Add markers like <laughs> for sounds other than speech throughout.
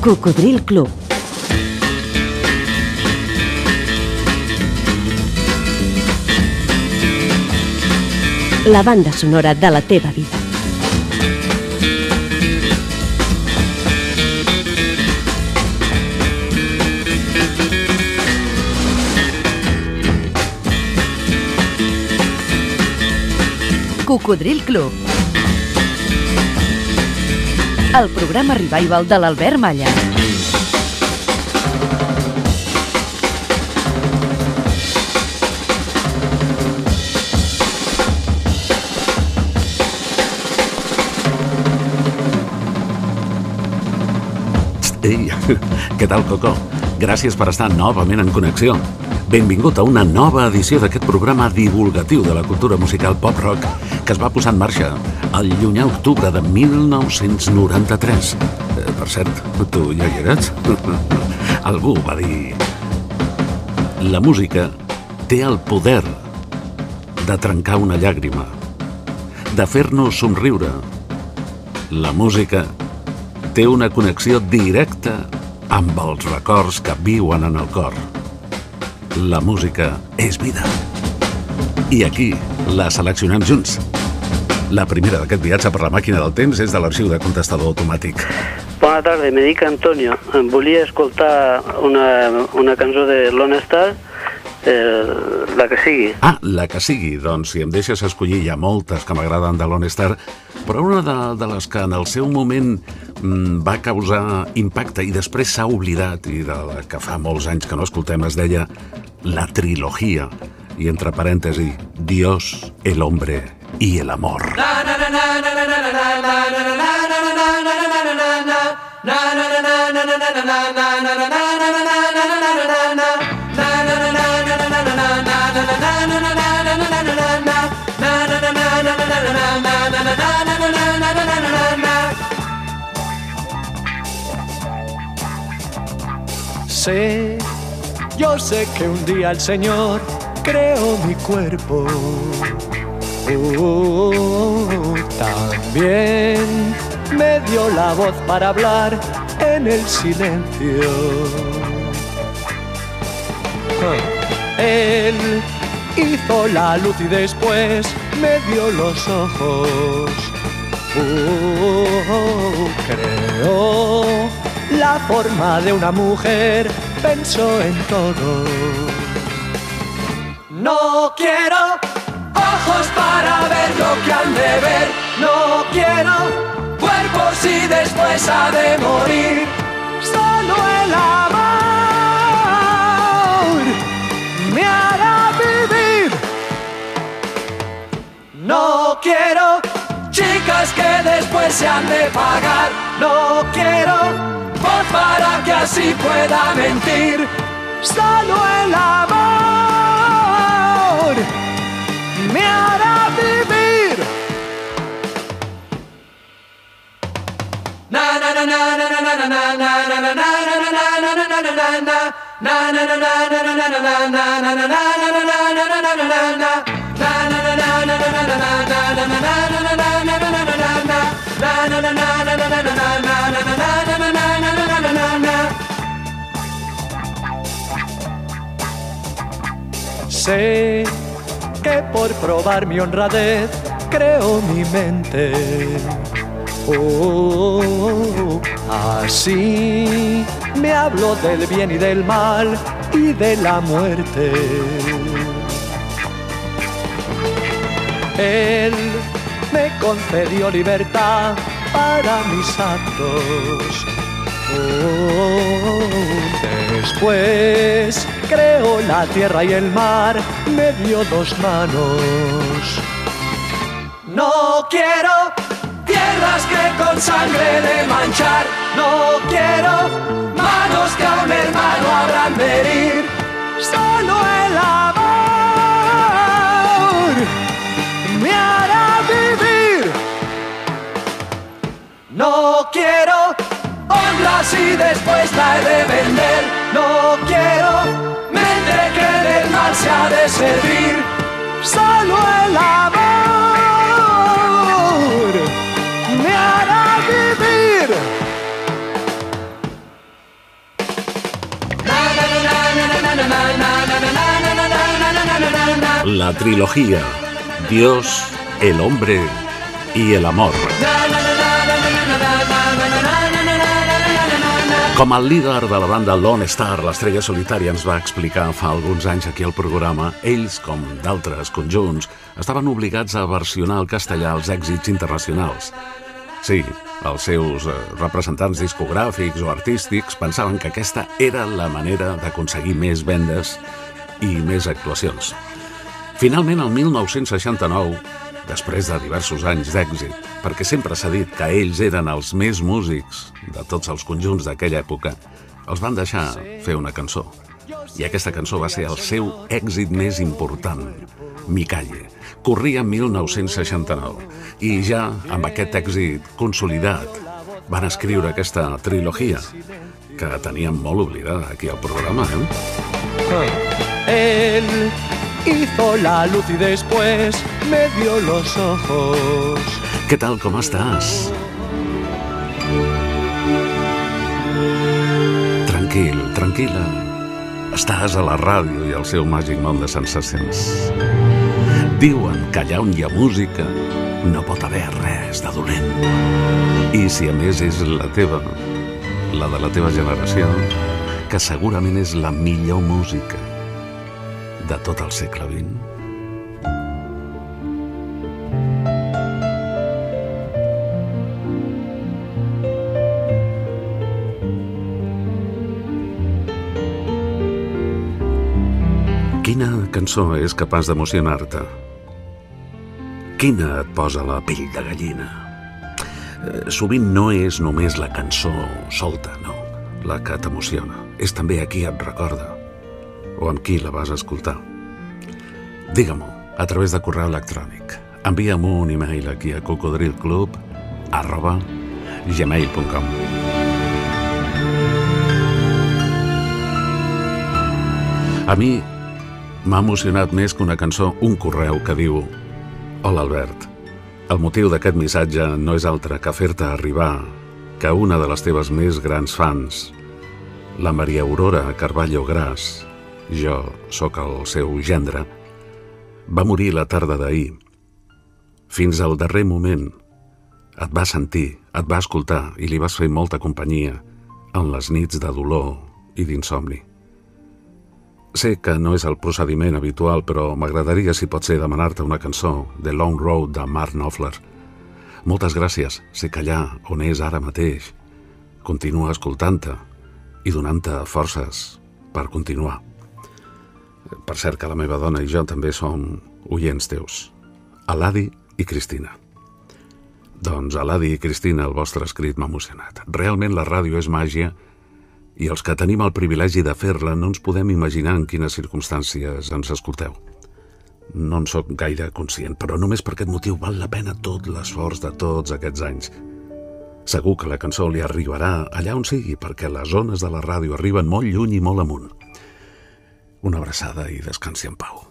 Cocodril Club. La banda sonora de la teva vida. Cocodril Club. El programa revival de l'Albert Malla. Ei, <laughs> què tal, Coco? Gràcies per estar novament en connexió. Benvingut a una nova edició d'aquest programa divulgatiu de la cultura musical pop-rock que es va posar en marxa el llunyà octubre de 1993. Eh, per cert, tu ja hi eres? <laughs> Algú va dir... La música té el poder de trencar una llàgrima, de fer-nos somriure. La música té una connexió directa amb els records que viuen en el cor. La música és vida. I aquí la seleccionem junts. La primera d'aquest viatge per la màquina del temps és de l'arxiu de contestador automàtic. Bona tarda, me dic Antonio. Em volia escoltar una, una cançó de Lone Star, eh, la que sigui. Ah, la que sigui. Doncs si em deixes escollir, hi ha moltes que m'agraden de Lone Star, però una de, de les que en el seu moment mm, va causar impacte i després s'ha oblidat, i de la que fa molts anys que no escoltem, es deia La Trilogia, i entre parèntesi, Dios, el hombre y el amor. Sé, yo sé que un día el Señor creó mi cuerpo. También me dio la voz para hablar en el silencio. Ah, Él hizo la luz y después me dio los ojos. Uh, creó la forma de una mujer, pensó en todo. No quiero ojos para ver lo que han de ver. No quiero cuerpos y después ha de morir. Solo el amor me hará vivir. No quiero chicas que después se han de pagar. No quiero voz para que así pueda mentir. Solo el amor hará vivir. Na na na na na na na na na na na na na que por probar mi honradez creo mi mente. Oh, así me hablo del bien y del mal y de la muerte. Él me concedió libertad para mis actos. Después creó la tierra y el mar, me dio dos manos. No quiero tierras que con sangre de manchar, no quiero manos que a un hermano habrán de herir. Solo el amor me hará vivir. No quiero más y después la he de vender. No quiero mente que en el mal se ha de servir, solo el amor me hará vivir. La trilogía Dios, el hombre y el amor. Com el líder de la banda Lone Star, l'estrella solitària, ens va explicar fa alguns anys aquí al programa, ells, com d'altres conjunts, estaven obligats a versionar al castellà els èxits internacionals. Sí, els seus eh, representants discogràfics o artístics pensaven que aquesta era la manera d'aconseguir més vendes i més actuacions. Finalment, el 1969, després de diversos anys d'èxit, perquè sempre s'ha dit que ells eren els més músics de tots els conjunts d'aquella època, els van deixar fer una cançó. I aquesta cançó va ser el seu èxit més important, Mi Calle. Corria 1969 i ja amb aquest èxit consolidat van escriure aquesta trilogia que teníem molt oblidada aquí al programa, eh? Él hizo la luz y después me dio los ojos. Què tal, com estàs? Tranquil, tranquil·la. Estàs a la ràdio i al seu màgic món de sensacions. Diuen que allà on hi ha música no pot haver res de dolent. I si a més és la teva, la de la teva generació, que segurament és la millor música de tot el segle XX. Quina cançó és capaç d'emocionar-te? Quina et posa la pell de gallina? Eh, sovint no és només la cançó solta, no, la que t'emociona. És també a qui et recorda o amb qui la vas escoltar. Digue-m'ho a través de correu electrònic. Envia'm un e-mail aquí a cocodrilclub arroba gmail.com A mi M'ha emocionat més que una cançó un correu que diu Hola Albert, el motiu d'aquest missatge no és altre que fer-te arribar que una de les teves més grans fans, la Maria Aurora Carballo Gras, jo sóc el seu gendre, va morir la tarda d'ahir. Fins al darrer moment et va sentir, et va escoltar i li vas fer molta companyia en les nits de dolor i d'insomni. Sé que no és el procediment habitual, però m'agradaria, si pot ser, demanar-te una cançó, The Long Road, de Mark Knopfler. Moltes gràcies. Sé que allà on és ara mateix, continua escoltant-te i donant-te forces per continuar. Per cert que la meva dona i jo també som oients teus. Aladi i Cristina. Doncs Aladi i Cristina, el vostre escrit m'ha emocionat. Realment la ràdio és màgia i els que tenim el privilegi de fer-la no ens podem imaginar en quines circumstàncies ens escolteu. No en sóc gaire conscient, però només per aquest motiu val la pena tot l'esforç de tots aquests anys. Segur que la cançó li arribarà allà on sigui, perquè les zones de la ràdio arriben molt lluny i molt amunt. Una abraçada i descansi en pau.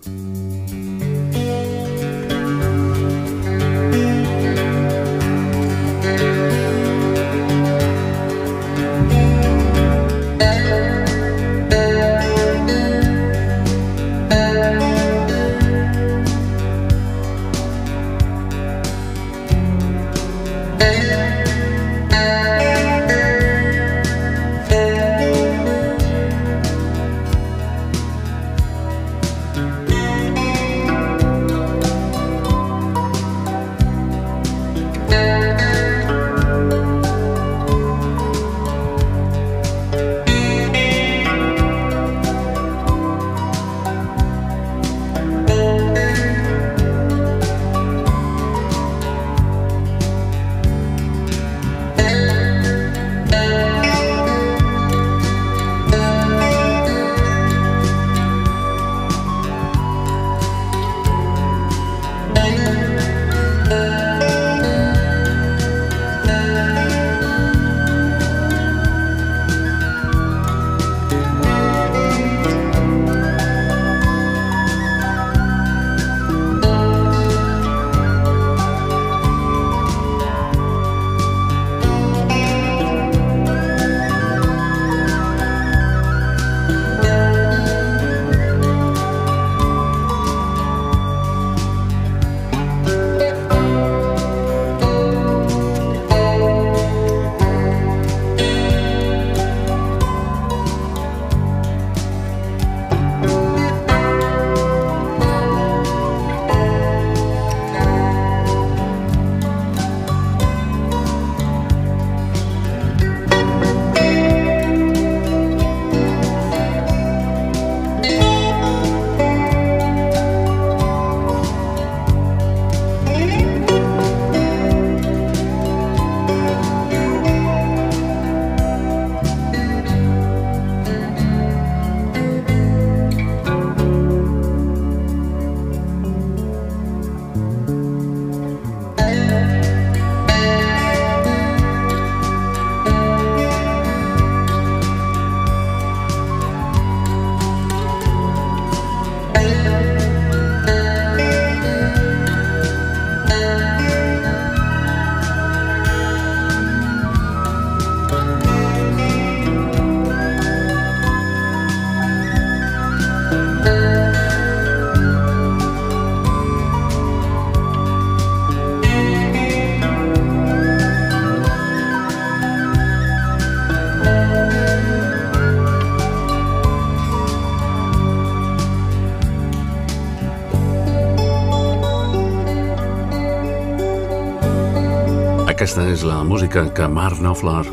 És la música que Mark Knopfler,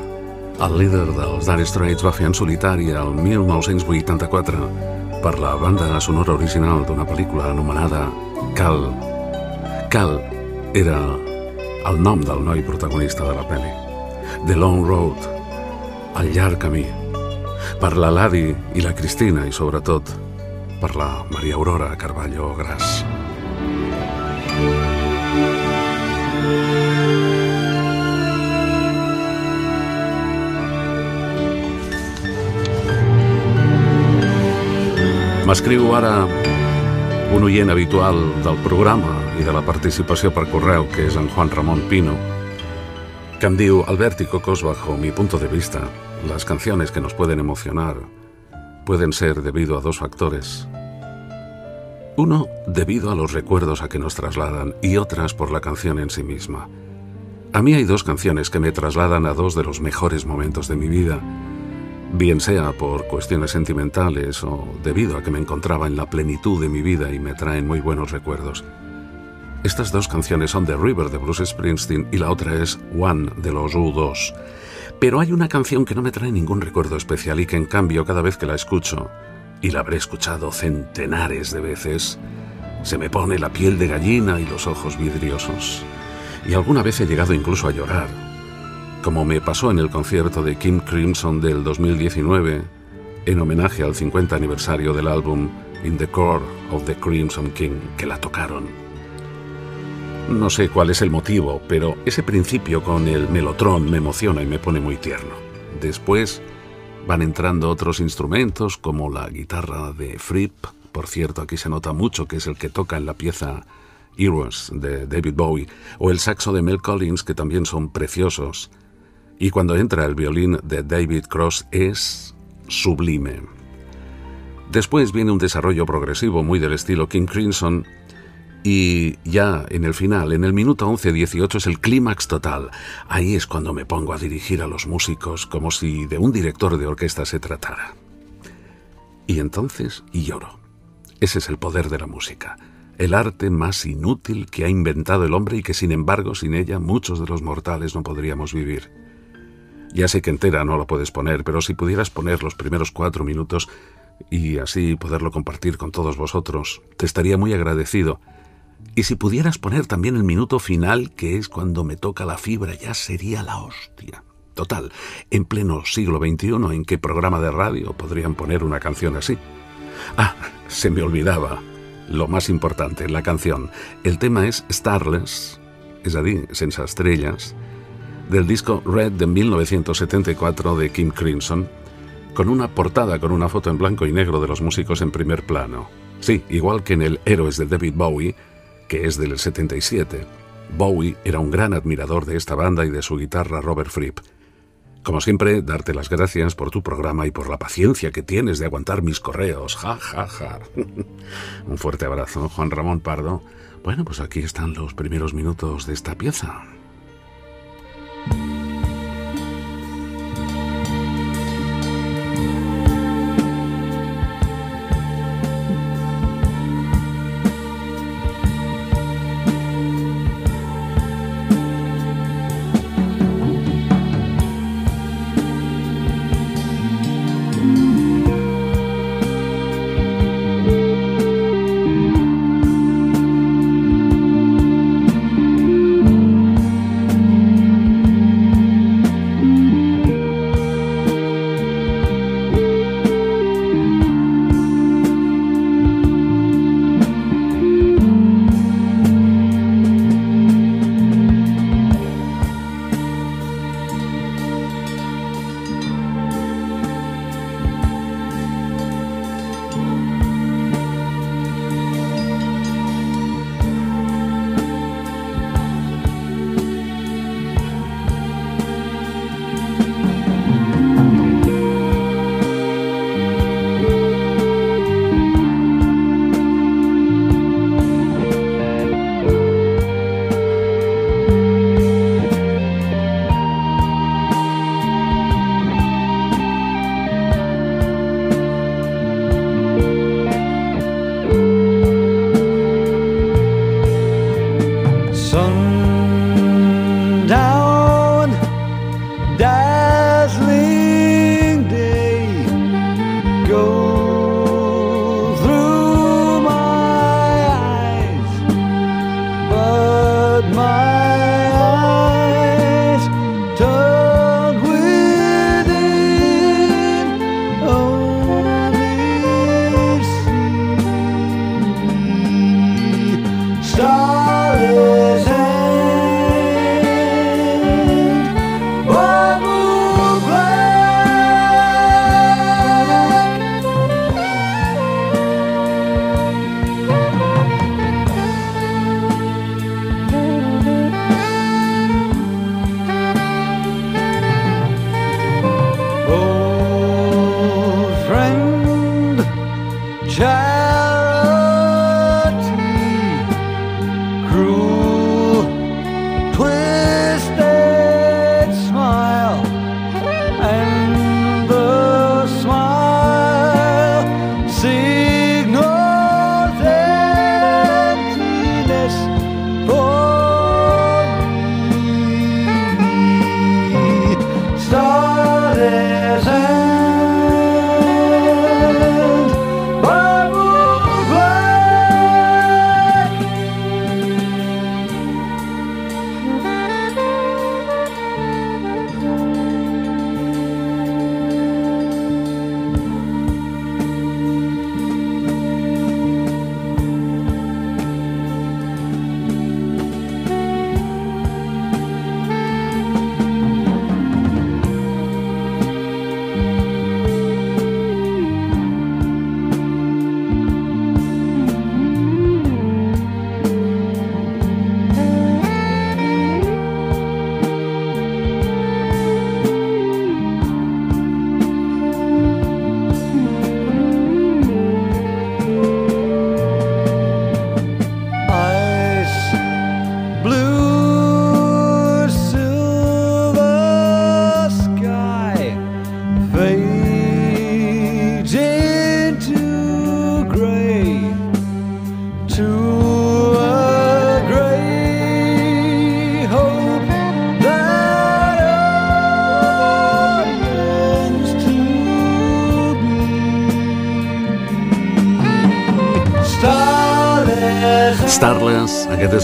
el líder dels Dire Straits, va fer en solitari el 1984 per la banda sonora original d'una pel·lícula anomenada Cal. Cal era el nom del noi protagonista de la pel·li. The Long Road, el llarg camí. Per la Ladi i la Cristina i, sobretot, per la Maria Aurora Carballo Gras. M'escriu ara un oient habitual del programa i de la participació per correu, que és en Juan Ramón Pino, que em diu, Albert y Cocos, bajo mi punto de vista, las canciones que nos pueden emocionar pueden ser debido a dos factores. Uno, debido a los recuerdos a que nos trasladan y otras por la canción en sí misma. A mí hay dos canciones que me trasladan a dos de los mejores momentos de mi vida bien sea por cuestiones sentimentales o debido a que me encontraba en la plenitud de mi vida y me traen muy buenos recuerdos. Estas dos canciones son The River de Bruce Springsteen y la otra es One de los U2. Pero hay una canción que no me trae ningún recuerdo especial y que en cambio cada vez que la escucho, y la habré escuchado centenares de veces, se me pone la piel de gallina y los ojos vidriosos. Y alguna vez he llegado incluso a llorar como me pasó en el concierto de Kim Crimson del 2019, en homenaje al 50 aniversario del álbum In the Core of the Crimson King, que la tocaron. No sé cuál es el motivo, pero ese principio con el melotron me emociona y me pone muy tierno. Después van entrando otros instrumentos como la guitarra de Fripp, por cierto aquí se nota mucho que es el que toca en la pieza Heroes de David Bowie, o el saxo de Mel Collins que también son preciosos y cuando entra el violín de David Cross es sublime. Después viene un desarrollo progresivo muy del estilo King Crimson y ya en el final, en el minuto 11-18 es el clímax total. Ahí es cuando me pongo a dirigir a los músicos como si de un director de orquesta se tratara. Y entonces lloro. Ese es el poder de la música, el arte más inútil que ha inventado el hombre y que sin embargo sin ella muchos de los mortales no podríamos vivir. Ya sé que entera no la puedes poner, pero si pudieras poner los primeros cuatro minutos y así poderlo compartir con todos vosotros, te estaría muy agradecido. Y si pudieras poner también el minuto final, que es cuando me toca la fibra, ya sería la hostia. Total, en pleno siglo XXI, ¿en qué programa de radio podrían poner una canción así? Ah, se me olvidaba. Lo más importante, la canción. El tema es Starless, es decir, sense estrellas, del disco Red de 1974 de Kim Crimson, con una portada con una foto en blanco y negro de los músicos en primer plano. Sí, igual que en el Héroes de David Bowie, que es del 77. Bowie era un gran admirador de esta banda y de su guitarra Robert Fripp. Como siempre, darte las gracias por tu programa y por la paciencia que tienes de aguantar mis correos. Ja, ja, ja. <laughs> un fuerte abrazo, Juan Ramón Pardo. Bueno, pues aquí están los primeros minutos de esta pieza.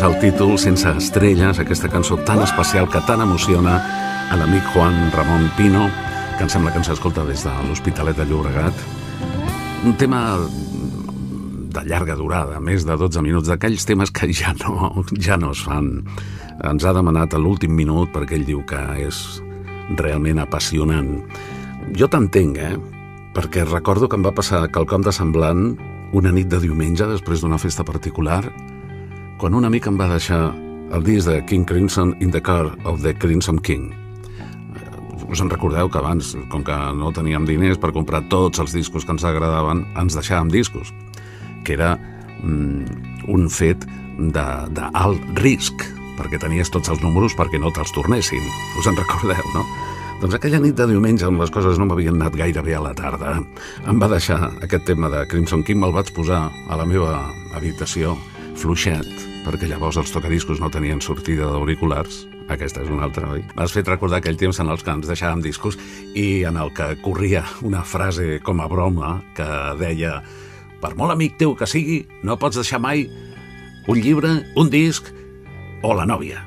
És el títol, sense estrelles, aquesta cançó tan especial que tan emociona a l'amic Juan Ramon Pino, que em sembla que ens escolta des de l'Hospitalet de Llobregat. Un tema de llarga durada, més de 12 minuts, d'aquells temes que ja no, ja no es fan. Ens ha demanat a l'últim minut perquè ell diu que és realment apassionant. Jo t'entenc, eh? Perquè recordo que em va passar quelcom de semblant una nit de diumenge després d'una festa particular quan un amic em va deixar el disc de King Crimson in the Car of the Crimson King. Us en recordeu que abans, com que no teníem diners per comprar tots els discos que ens agradaven, ens deixàvem discos, que era mm, un fet d'alt risc, perquè tenies tots els números perquè no te'ls tornessin. Us en recordeu, no? Doncs aquella nit de diumenge, on les coses no m'havien anat gaire bé a la tarda, em va deixar aquest tema de Crimson King, me'l vaig posar a la meva habitació, fluixet, perquè llavors els tocadiscos no tenien sortida d'auriculars. Aquesta és una altra, oi? M'has fet recordar aquell temps en els que ens deixàvem discos i en el que corria una frase com a broma que deia per molt amic teu que sigui, no pots deixar mai un llibre, un disc o la nòvia.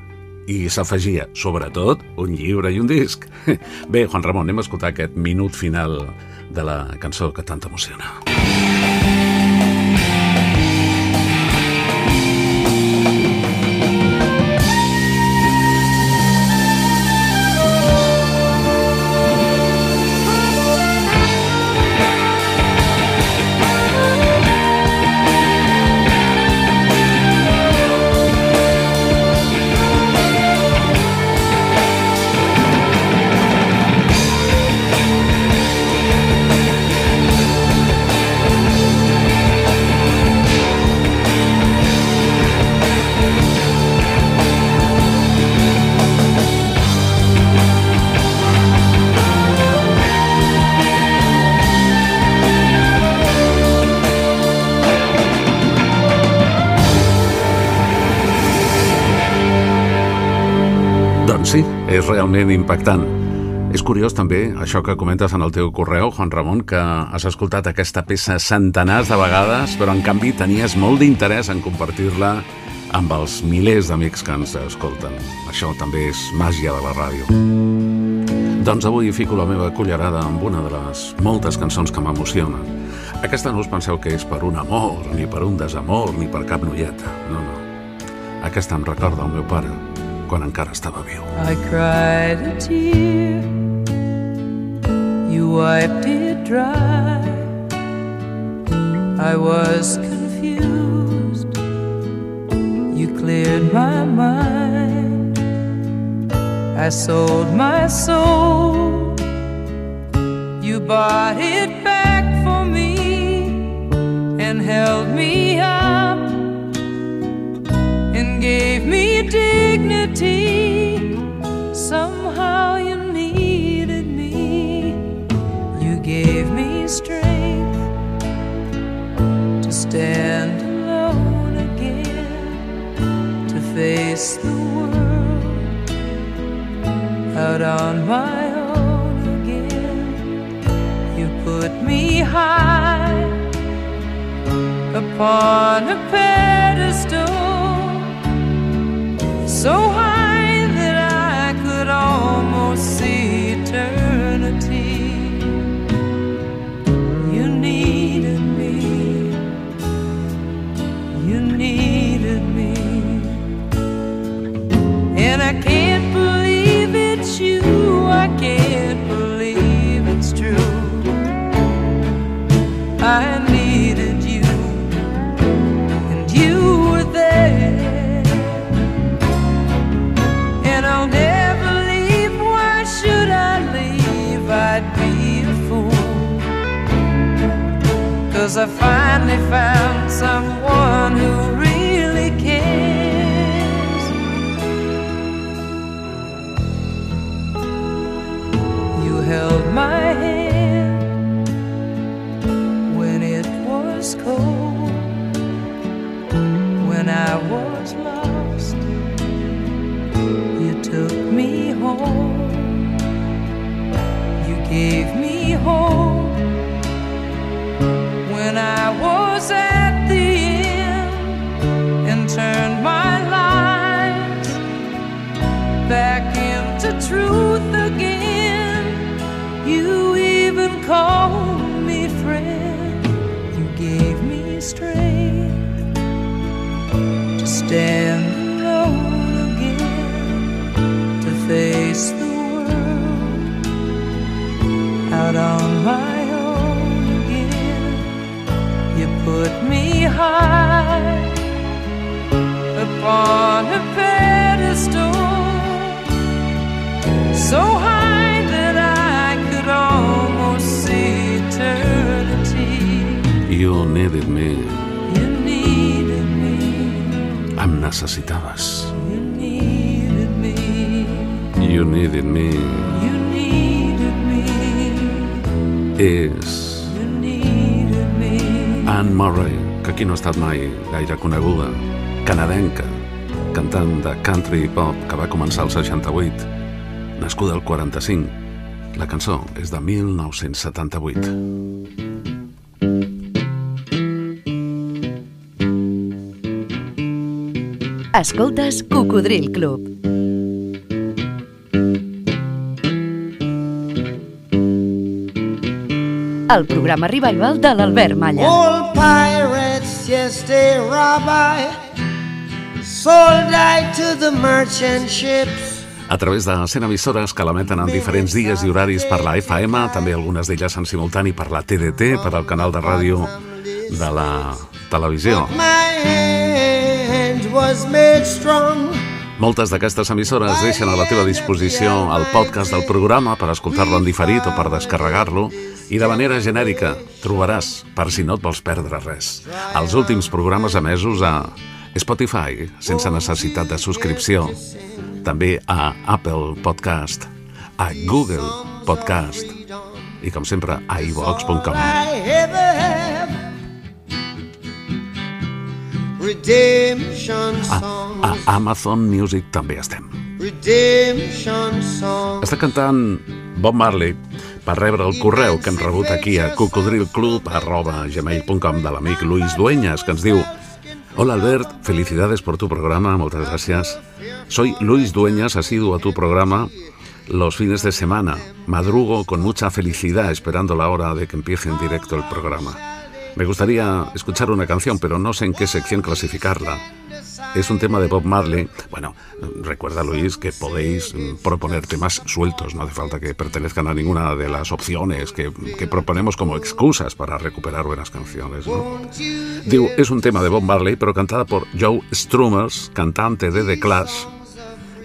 I s'afegia, sobretot, un llibre i un disc. <laughs> Bé, Juan Ramon, anem a escoltar aquest minut final de la cançó que tant emociona. És realment impactant. És curiós també això que comentes en el teu correu, Juan Ramon, que has escoltat aquesta peça centenars de vegades, però en canvi tenies molt d'interès en compartir-la amb els milers d'amics que ens escolten. Això també és màgia de la ràdio. Doncs avui fico la meva cullerada amb una de les moltes cançons que m'emocionen. Aquesta no us penseu que és per un amor, ni per un desamor, ni per cap noieta. No, no. Aquesta em recorda el meu pare, quan encara estava viu. I cried a tear. You wiped it dry. I was confused. You cleared my mind. I sold my soul. You bought it back for me And held me up And gave me stand alone again, to face the world out on my own again. You put me high upon a pedestal so high that I could almost see eternity. Needed me, and I can't believe it's you. I can't believe it's true. I needed you, and you were there. And I'll never leave. Why should I leave? I'd be a fool. Cause I finally found someone who I was aquí no ha estat mai gaire coneguda, canadenca, cantant de country pop que va començar al 68, nascuda al 45. La cançó és de 1978. Escoltes Cocodril Club. El programa revival de l'Albert Malla. Old pirates, yes, they rob I. Sold I to the merchant ships. A través de 100 emissores que l'emeten en diferents dies i horaris per la FM, també algunes d'elles en simultani per la TDT, per al canal de ràdio de la televisió. My hand was made strong. Moltes d'aquestes emissores deixen a la teva disposició el podcast del programa per escoltar-lo en diferit o per descarregar-lo i de manera genèrica trobaràs, per si no et vols perdre res, els últims programes emesos a Spotify, sense necessitat de subscripció, també a Apple Podcast, a Google Podcast i, com sempre, a iVox.com. A, songs. a Amazon Music també estem. Està cantant Bob Marley per rebre el correu que hem rebut aquí a cocodrilclub.gmail.com de l'amic Luis Dueñas, que ens diu Hola Albert, felicidades por tu programa, muchas gracias. Soy Luis Dueñas, asiduo a tu programa los fines de semana. Madrugo con mucha felicidad esperando la hora de que empiece en directo el programa. Me gustaría escuchar una canción, pero no sé en qué sección clasificarla. Es un tema de Bob Marley. Bueno, recuerda Luis que podéis mm, proponer temas sueltos, no hace falta que pertenezcan a ninguna de las opciones que, proponemos como excusas para recuperar buenas canciones. Digo, es un tema de Bob Marley, pero cantada por Joe Strumers, cantante de The Clash.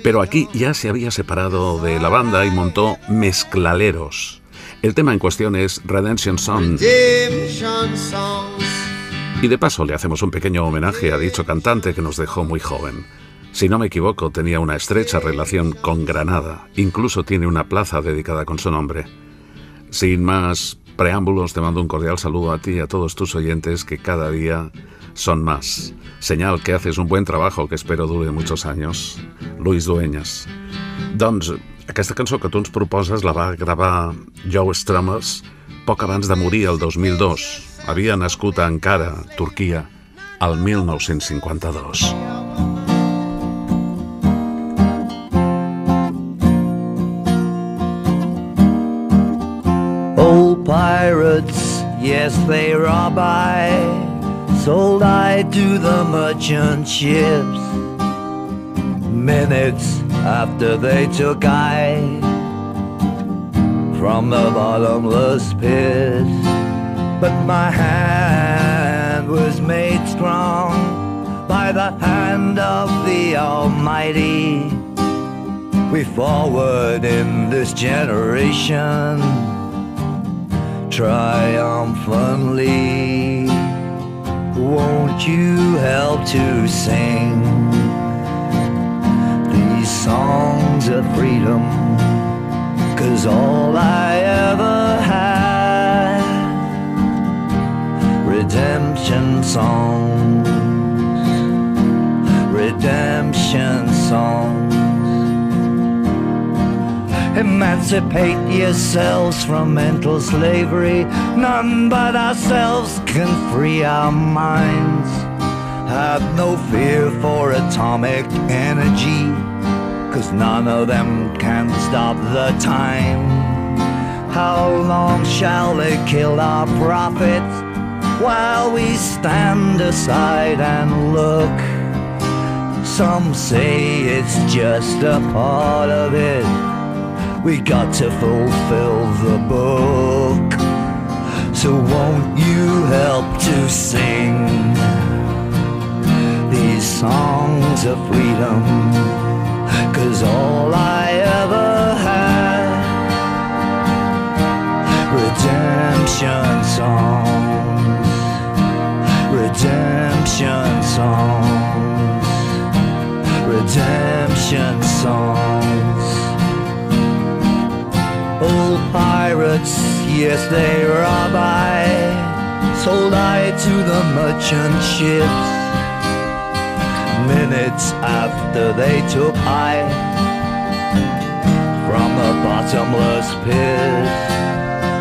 Pero aquí ya se había separado de la banda y montó Mezclaleros. El tema en cuestión es Redemption Song. Redemption songs. Y de paso le hacemos un pequeño homenaje a dicho cantante que nos dejó muy joven. Si no me equivoco, tenía una estrecha relación con Granada, incluso tiene una plaza dedicada con su nombre. Sin más preámbulos, te mando un cordial saludo a ti y a todos tus oyentes que cada día son más. Señal que haces un buen trabajo que espero dure muchos años. Luis Dueñas. Doncs aquesta cançó que tu ens proposes la va gravar Joe Strummers poc abans de morir el 2002. Havia nascut a Ankara, Turquia, el 1952. Old pirates, yes, they rob I. Sold I to the merchant ships. Minutes after they took I from the bottomless pit. But my hand was made strong by the hand of the Almighty. We forward in this generation triumphantly. Won't you help to sing songs of freedom? Cause all I ever had, redemption songs, redemption songs. Emancipate yourselves from mental slavery. None but ourselves can free our minds. Have no fear for atomic energy. Cause none of them can stop the time. How long shall they kill our prophets while we stand aside and look? Some say it's just a part of it. We got to fulfill the book. So won't you help to sing these songs of freedom? Cause all I ever had Redemption songs Redemption songs Redemption songs. Old pirates, yes they rob I Sold I to the merchant ships Minutes after they took I From a bottomless pit.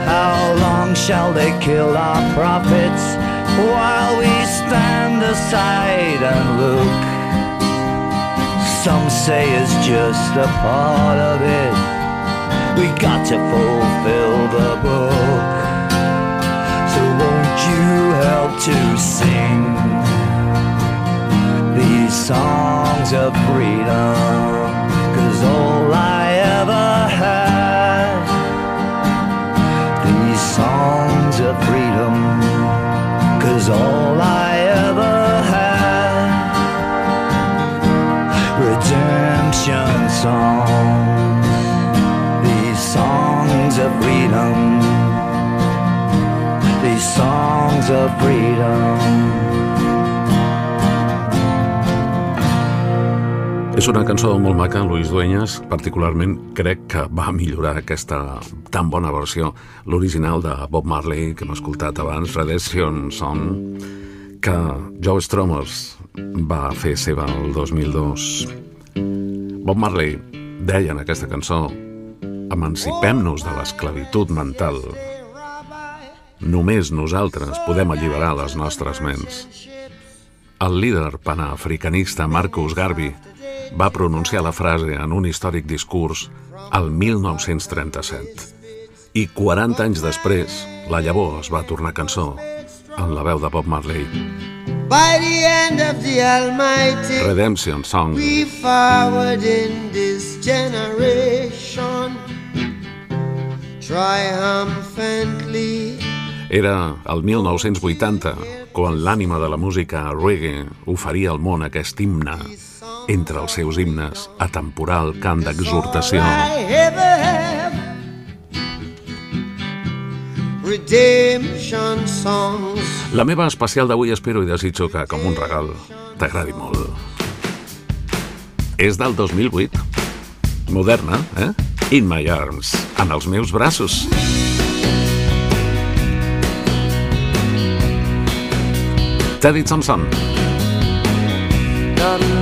How long shall they kill our prophets While we stand aside and look? Some say it's just a part of it. We got to fulfill the book. So won't you help to sing these songs of freedom? Cause all I ever had, these songs of freedom. Cause all I ever had, redemption songs these songs of freedom. These songs of freedom. És una cançó molt maca, Luis Dueñas. Particularment crec que va millorar aquesta tan bona versió, l'original de Bob Marley, que hem escoltat abans, Redemption Song, que Joe Stromers va fer seva el 2002. Bob Marley deia en aquesta cançó emancipem-nos de l'esclavitud mental. Només nosaltres podem alliberar les nostres ments. El líder panafricanista Marcus Garvey va pronunciar la frase en un històric discurs al 1937. I 40 anys després, la llavor es va tornar cançó en la veu de Bob Marley. By the end of the Almighty, Redemption Song. we forward in this generation triumphantly. Era el 1980, quan l'ànima de la música reggae oferia al món aquest himne entre els seus himnes atemporal cant d'exhortació. La meva especial d'avui espero i desitjo que, com un regal, t'agradi molt. És del 2008. Moderna, eh? In my arms, en els meus braços. Teddy Thompson. Not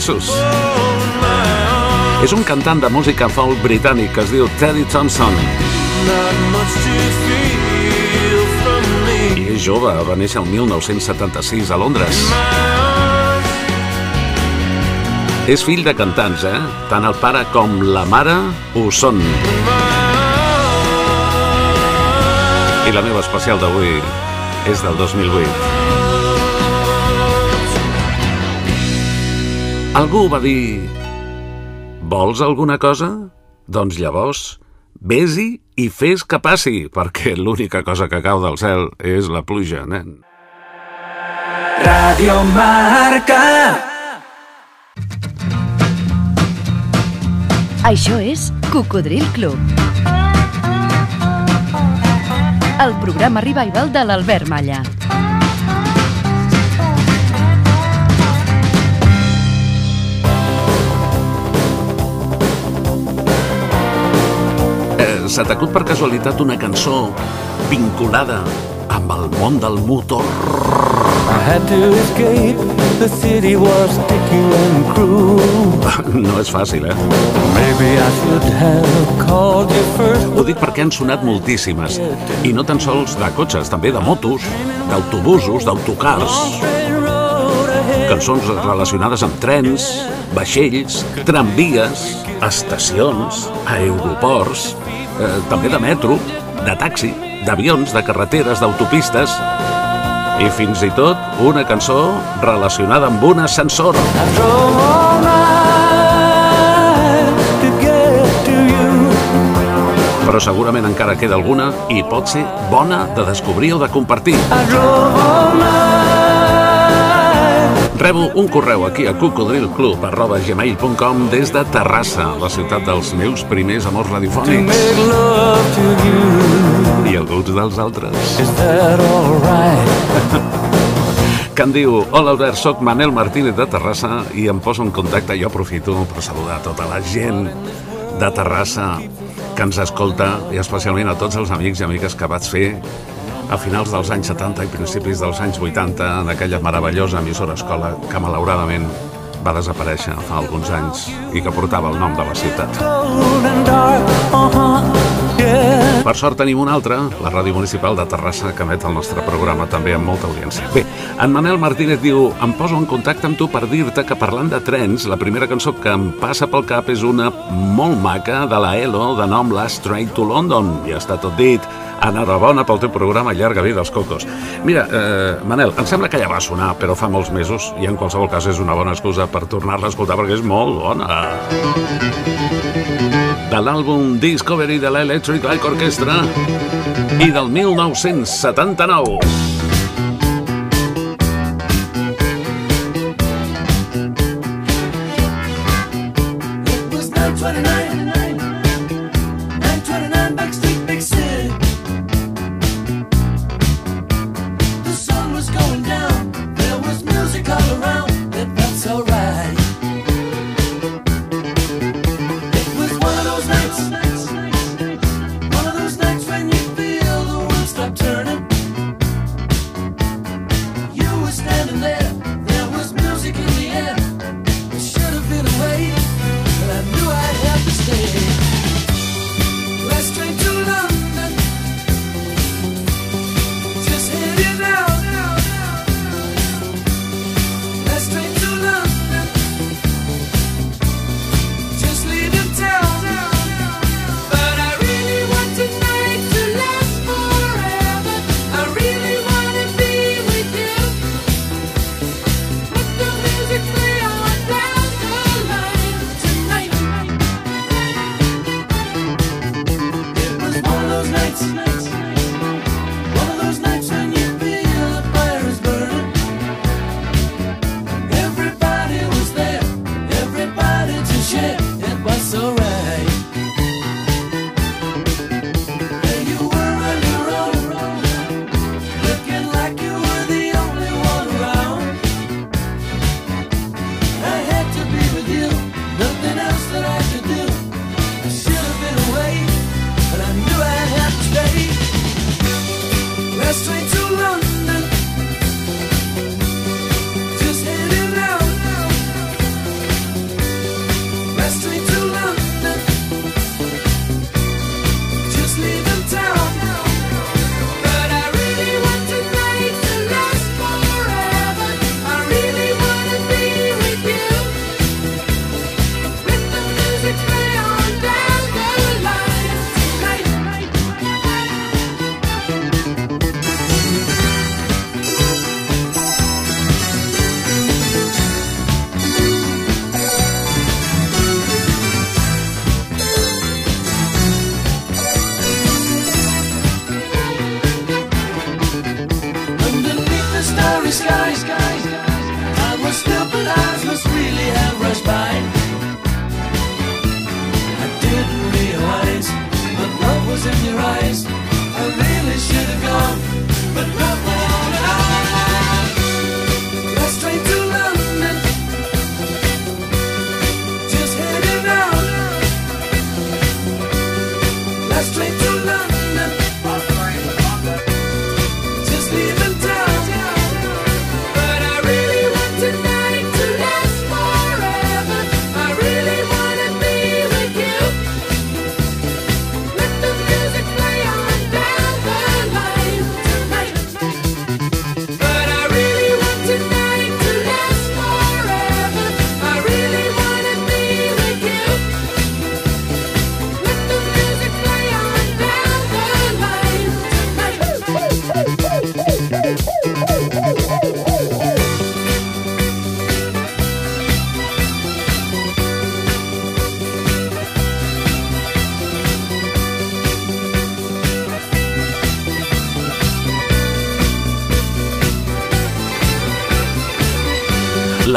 braços. És un cantant de música folk britànic que es diu Teddy Thompson. I és jove, va néixer el 1976 a Londres. És fill de cantants, eh? Tant el pare com la mare ho són. I la meva especial d'avui és del 2008. Algú va dir... Vols alguna cosa? Doncs llavors, vés-hi i fes que passi, perquè l'única cosa que cau del cel és la pluja, nen. Radio Marca. Això és Cocodril Club. El programa revival de l'Albert Malla. Se t'acut per casualitat una cançó vinculada amb el món del motor? I had to escape. The city was sticky and cruel. No és fàcil, eh? Maybe I should have called you first. Ho dic perquè han sonat moltíssimes. I no tan sols de cotxes, també de motos, d'autobusos, d'autocars. Cançons relacionades amb trens, vaixells, tramvies, estacions, aeroports, eh, també de metro, de taxi, d'avions, de carreteres, d'autopistes i fins i tot una cançó relacionada amb un ascensor. Però segurament encara queda alguna i pot ser bona de descobrir o de compartir. I drove all night. Rebo un correu aquí a cocodrilclub.gmail.com des de Terrassa, la ciutat dels meus primers amors radiofònics i alguns dels altres. Alright? <laughs> Que em diu, hola Albert, soc Manel Martínez de Terrassa i em poso en contacte, jo aprofito per saludar tota la gent de Terrassa que ens escolta i especialment a tots els amics i amigues que vaig fer a finals dels anys 70 i principis dels anys 80 en aquella meravellosa emissora escola que malauradament va desaparèixer fa alguns anys i que portava el nom de la ciutat. Per sort tenim una altra, la Ràdio Municipal de Terrassa, que emet el nostre programa també amb molta audiència. Bé, en Manel Martínez diu em poso en contacte amb tu per dir-te que parlant de trens, la primera cançó que em passa pel cap és una molt maca de la ELO de nom Last Train to London. Ja està tot dit. Enhorabona pel teu programa Llarga vida als cocos. Mira, eh, Manel, em sembla que ja va sonar, però fa molts mesos, i en qualsevol cas és una bona excusa per tornar-la a escoltar perquè és molt bona. De l'àlbum Discovery de l'Electric Light Orchestra i del 1979.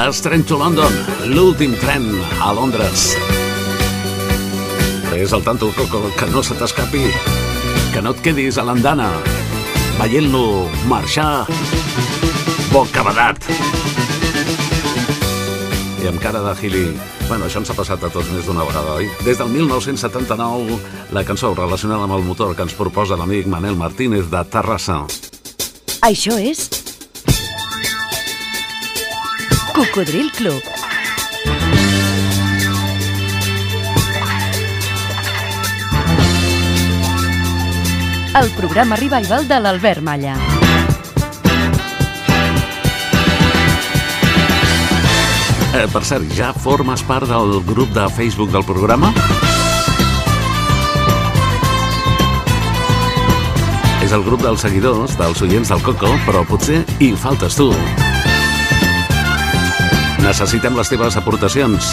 Last Train to London, l'últim tren a Londres. És el tanto, Coco, que no se t'escapi, que no et quedis a l'andana, veient-lo marxar bocabadat. I amb cara de Gili... Bueno, això ens ha passat a tots més d'una vegada, oi? Des del 1979, la cançó relacionada amb el motor que ens proposa l'amic Manel Martínez de Terrassa. Això és... Cocodril Club. El programa revival de l'Albert Malla. Eh, per cert, ja formes part del grup de Facebook del programa? És el grup dels seguidors, dels oients del Coco, però potser hi faltes tu. Necessitem les teves aportacions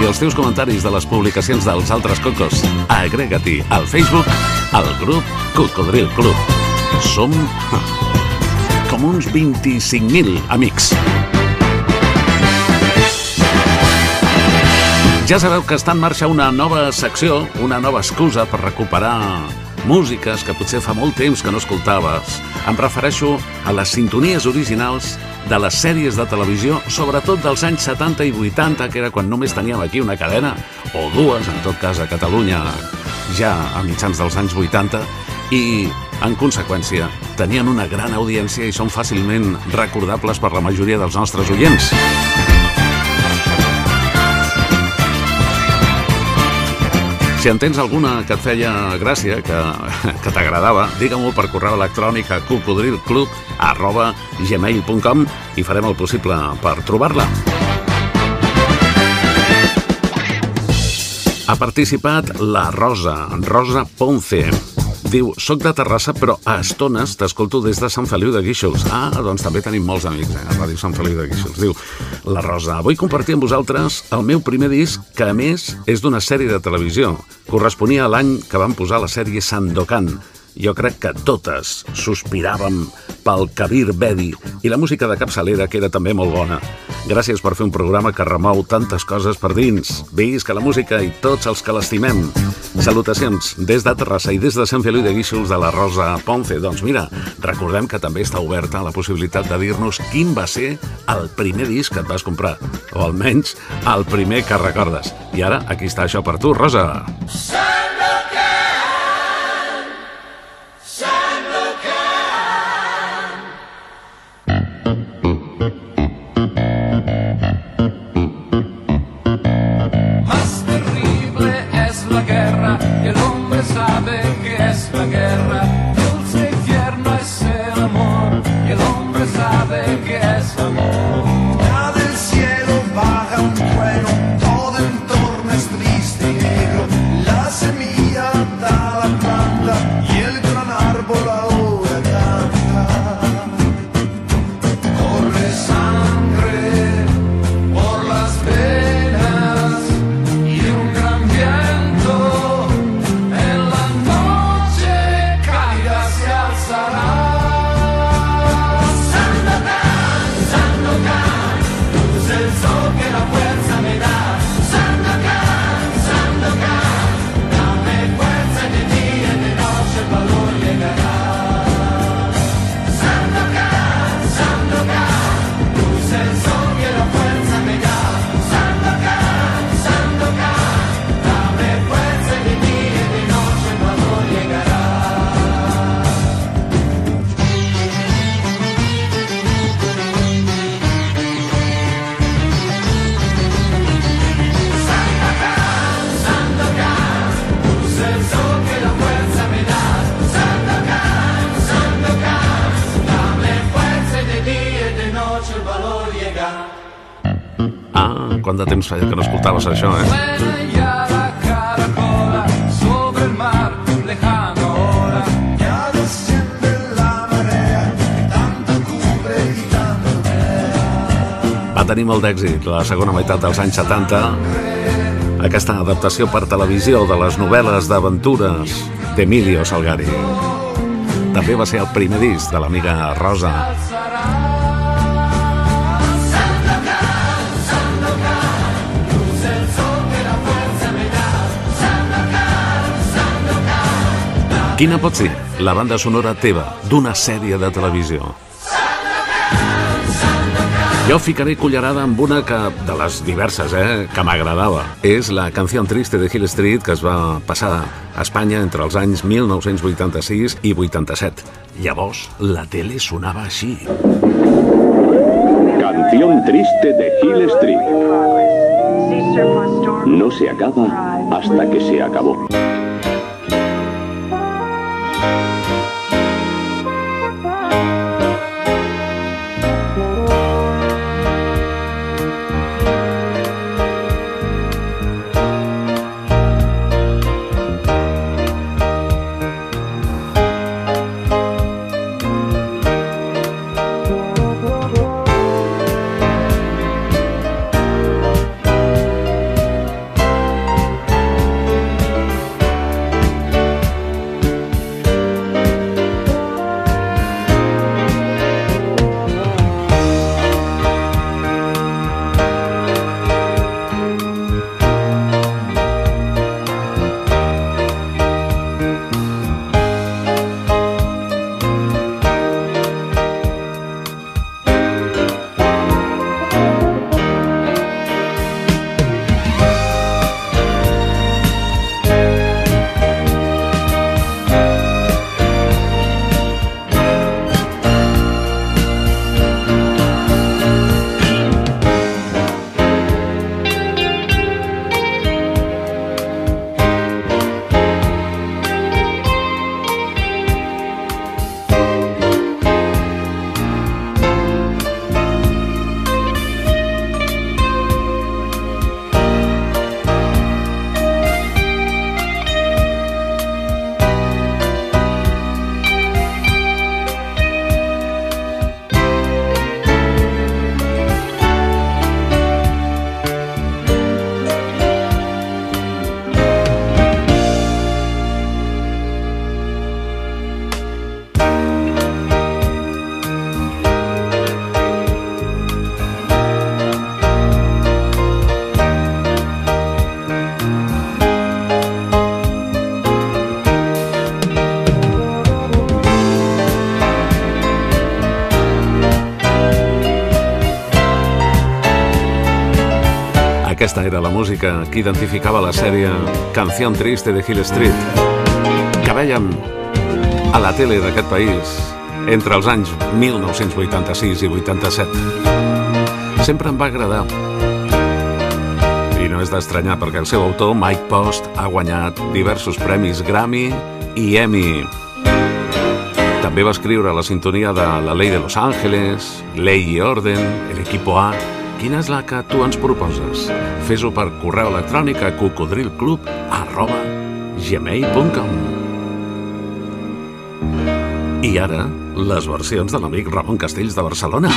i els teus comentaris de les publicacions dels altres Cocos. Agrega-t'hi al Facebook al grup Cocodril Club. Som <laughs> com uns 25.000 amics. Ja sabeu que està en marxa una nova secció, una nova excusa per recuperar músiques que potser fa molt temps que no escoltaves. Em refereixo a les sintonies originals de les sèries de televisió, sobretot dels anys 70 i 80, que era quan només teníem aquí una cadena, o dues, en tot cas a Catalunya, ja a mitjans dels anys 80, i, en conseqüència, tenien una gran audiència i són fàcilment recordables per la majoria dels nostres oients. Si en tens alguna que et feia gràcia, que, <laughs> que t'agradava, digue-m'ho per correu electrònic a cocodrilclub arroba gmail.com i farem el possible per trobar-la. Ha participat la Rosa, Rosa Ponce. Diu, soc de Terrassa, però a estones t'escolto des de Sant Feliu de Guíxols. Ah, doncs també tenim molts amics eh, a Ràdio Sant Feliu de Guíxols. Diu, la Rosa, vull compartir amb vosaltres el meu primer disc, que a més és d'una sèrie de televisió. Corresponia a l'any que van posar la sèrie Sandokan. Jo crec que totes sospiràvem pel Kabir Bedi i la música de capçalera, que era també molt bona. Gràcies per fer un programa que remou tantes coses per dins. Visca la música i tots els que l'estimem. Salutacions des de Terrassa i des de Sant Feliu de Guíxols de la Rosa Ponce. Doncs mira, recordem que també està oberta la possibilitat de dir-nos quin va ser el primer disc que et vas comprar, o almenys el primer que recordes. I ara, aquí està això per tu, Rosa. Más de temps feia que no escoltaves això, eh? Ya la caracola sobre el mar lejano ahora. Ya desciende la marea y tanto cubre y tanto Va tenir molt d'èxit la segona meitat dels anys 70 aquesta adaptació per televisió de les novel·les d'aventures d'Emilio Salgari. També va ser el primer disc de l'amiga Rosa. Quina pot ser la banda sonora teva d'una sèrie de televisió? Jo ficaré cullerada amb una que, de les diverses, eh, que m'agradava. És la Canción Triste de Hill Street que es va passar a Espanya entre els anys 1986 i 87. Llavors, la tele sonava així. Canción triste de Hill Street. No se acaba hasta que se acabó. Música que identificava la sèrie Canción Triste de Hill Street, que vèiem a la tele d'aquest país entre els anys 1986 i 87. Sempre em va agradar. I no és d'estranyar perquè el seu autor, Mike Post, ha guanyat diversos premis Grammy i Emmy. També va escriure la sintonia de La Ley de Los Ángeles, Ley i Orden, El Equipo A... Quina és la que tu ens proposes? Fes-ho per correu electrònic a cocodrilclub arroba gmail.com I ara, les versions de l'amic Ramon Castells de Barcelona.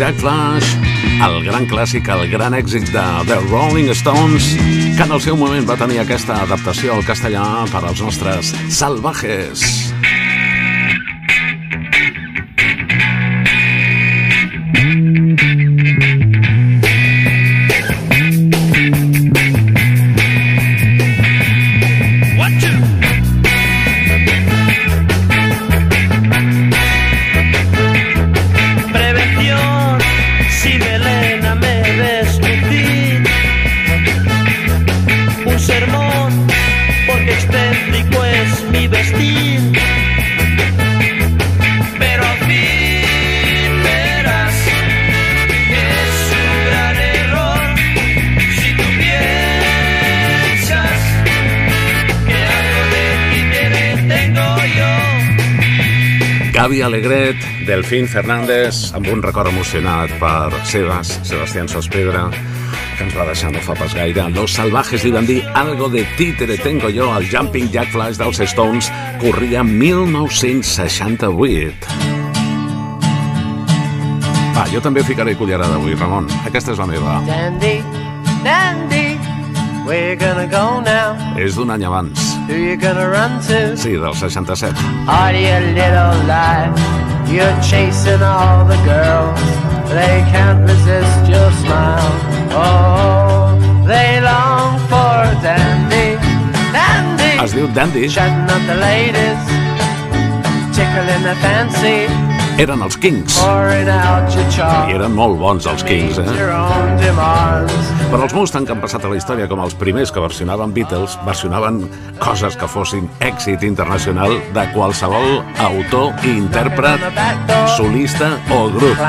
Jack Flash, el gran clàssic, el gran èxit de The Rolling Stones, que en el seu moment va tenir aquesta adaptació al castellà per als nostres salvajes. Delfín Fernández, amb un record emocionat per Sebas, Sebastián Sospedra, que ens va deixar no fa pas gaire. Los Salvajes li van dir Algo de títere tengo yo al Jumping Jack Flash dels Stones, corria 1968. Va, jo també ficaré cullerada avui, Ramon. Aquesta és la meva. Dandy, Dandy, where you gonna go now? És d'un any abans. Who you gonna run to? Sí, del 67. Are you a little lie? You're chasing all the girls. They can't resist your smile. Oh, they long for Dandy, Dandy. Es diu Dandy. Chatting up the ladies, tickling the fancy, Eren els Kings. I eren molt bons els Kings, eh? Però els Mustang que han passat a la història com els primers que versionaven Beatles, versionaven coses que fossin èxit internacional de qualsevol autor, intèrpret, solista o grup.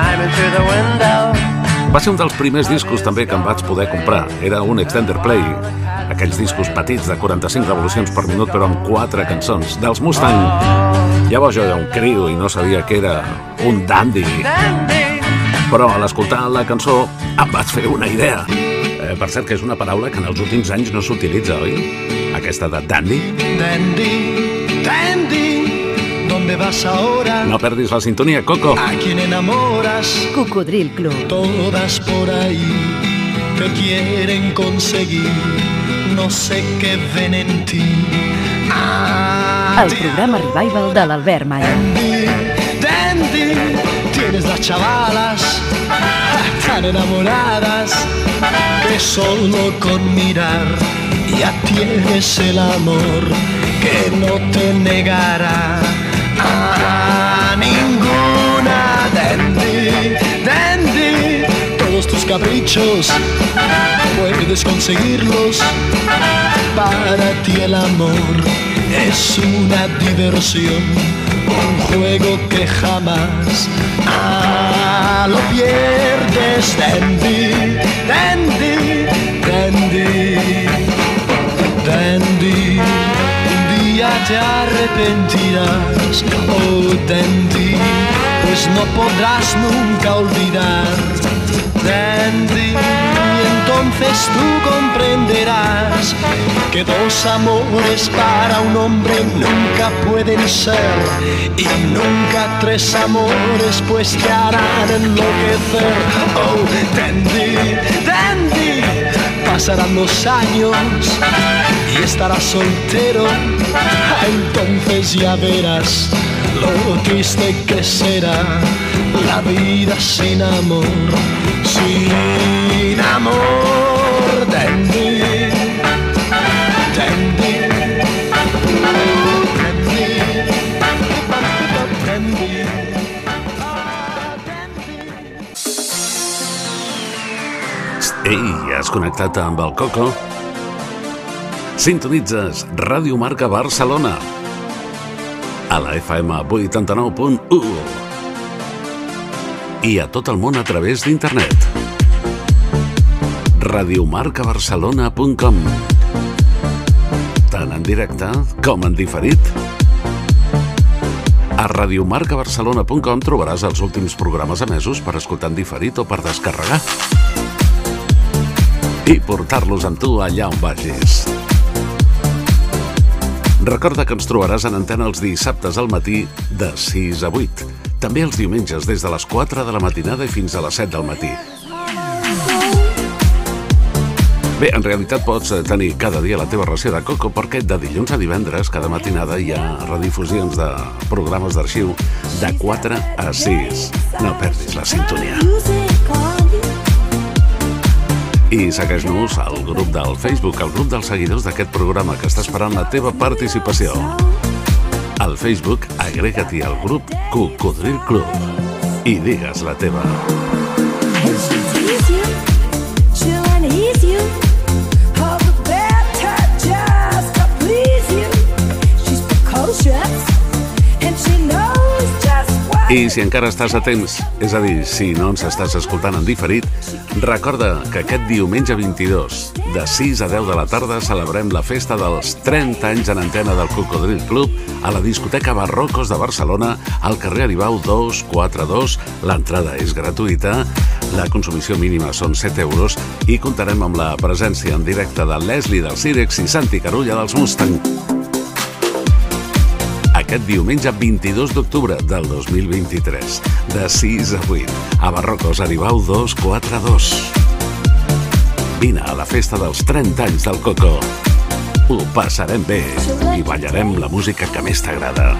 Va ser un dels primers discos també que em vaig poder comprar. Era un extender play, aquells discos petits de 45 revolucions per minut però amb quatre cançons, dels Mustang. Llavors jo era un criu i no sabia que era un dandy. Però a l'escoltar la cançó em vaig fer una idea. Eh, per cert, que és una paraula que en els últims anys no s'utilitza, oi? Aquesta de dandy. Dandy, Dandy, ¿dónde vas ahora? No perdis la sintonia, Coco. ¿A quién enamoras? Cocodril Club. Todas por ahí te quieren conseguir, no sé qué ven en ti. Ah, El programa Revival de l'Albert Malla. Dandy, tienes las chavalas tan enamoradas que solo con mirar ya tienes el amor que no te negará a ninguna. Dandy, Dandy, todos tus caprichos puedes conseguirlos. Para ti el amor es una diversión, un juego que jamás ah, lo pierdes. Dandy, Dandy, Dandy, Dandy. Un día te arrepentirás, oh Dandy, pues no podrás nunca olvidar. Dandy, entonces tú comprenderás que dos amores para un hombre nunca pueden ser y nunca tres amores pues te harán enloquecer. Oh, Dandy, Dandy, pasarán los años y estarás soltero. Entonces ya verás lo triste que será la vida sin amor, sin amor. Dandy, dandy. Ei, has connectat amb el Coco? Sintonitzes Ràdio Marca Barcelona a la FM 89.1 i a tot el món a través d'internet. radiomarcabarcelona.com Tant en directe com en diferit. A radiomarcabarcelona.com trobaràs els últims programes emesos per escoltar en diferit o per descarregar i portar-los amb tu allà on vagis. Recorda que ens trobaràs en antena els dissabtes al matí de 6 a 8. També els diumenges des de les 4 de la matinada i fins a les 7 del matí. Bé, en realitat pots eh, tenir cada dia la teva ració de coco perquè de dilluns a divendres, cada matinada, hi ha redifusions de programes d'arxiu de 4 a 6. No perdis la sintonia. I segueix-nos al grup del Facebook, el grup dels seguidors d'aquest programa que està esperant la teva participació. Al Facebook, agrega-t'hi al grup Cocodril Club i digues la teva. I si encara estàs a temps, és a dir, si no ens estàs escoltant en diferit, recorda que aquest diumenge 22, de 6 a 10 de la tarda, celebrem la festa dels 30 anys en antena del Cocodril Club a la discoteca Barrocos de Barcelona, al carrer Aribau 242. L'entrada és gratuïta, la consumició mínima són 7 euros i comptarem amb la presència en directe de Leslie del Cirex i Santi Carulla dels Mustang aquest diumenge 22 d'octubre del 2023, de 6 a 8, a Barrocos Aribau 242. Vine a la festa dels 30 anys del Coco. Ho passarem bé i ballarem la música que més t'agrada.